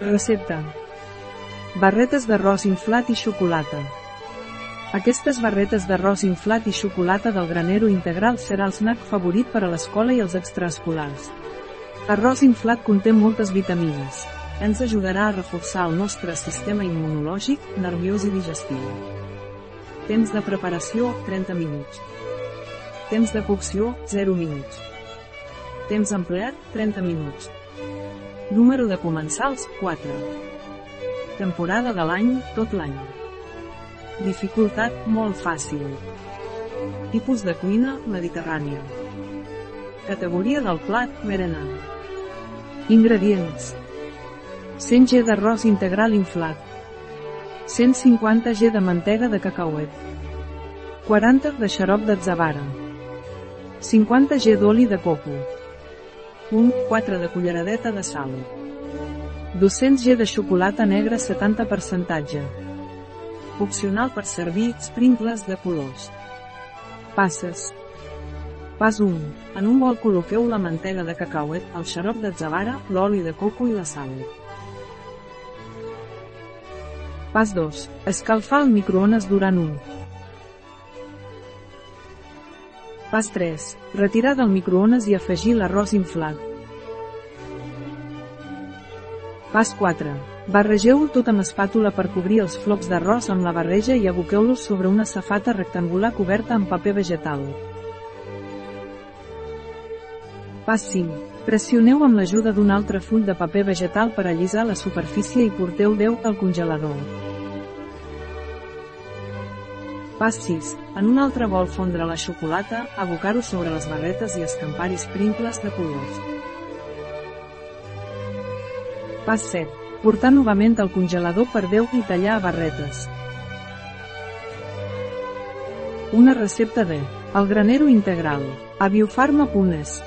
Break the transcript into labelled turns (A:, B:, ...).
A: Recepta. Barretes d'arròs inflat i xocolata. Aquestes barretes d'arròs inflat i xocolata del granero integral serà el snack favorit per a l'escola i els extraescolars. L'arròs inflat conté moltes vitamines. Ens ajudarà a reforçar el nostre sistema immunològic, nerviós i digestiu. Temps de preparació, 30 minuts. Temps de cocció, 0 minuts. Temps empleat, 30 minuts. Número de comensals, 4. Temporada de l'any, tot l'any. Dificultat, molt fàcil. Tipus de cuina, mediterrània. Categoria del plat, berenar. Ingredients. 100 g d'arròs integral inflat. 150 g de mantega de cacauet. 40 de xarop d'atzavara. 50 g d'oli de coco. 1, 4 de culleradeta de sal. 200 g de xocolata negra 70 percentatge. Opcional per servir sprinkles de colors. Passes. Pas 1. En un bol col·loqueu la mantega de cacauet, el xarop d'atzavara, l'oli de coco i la sal. Pas 2. Escalfar el microones durant 1. Pas 3. Retirar del microones i afegir l'arròs inflat. Pas 4. Barregeu-ho tot amb espàtula per cobrir els flocs d'arròs amb la barreja i aboqueu-los sobre una safata rectangular coberta amb paper vegetal. Pas 5. Pressioneu amb l'ajuda d'un altre full de paper vegetal per allisar la superfície i porteu 10 al congelador. Pas 6. En un altre bol fondre la xocolata, abocar-ho sobre les barretes i escampar-hi sprinkles de colors. Pas 7. Portar novament al congelador per 10 i tallar a barretes. Una recepta de El granero integral. A biofarma.es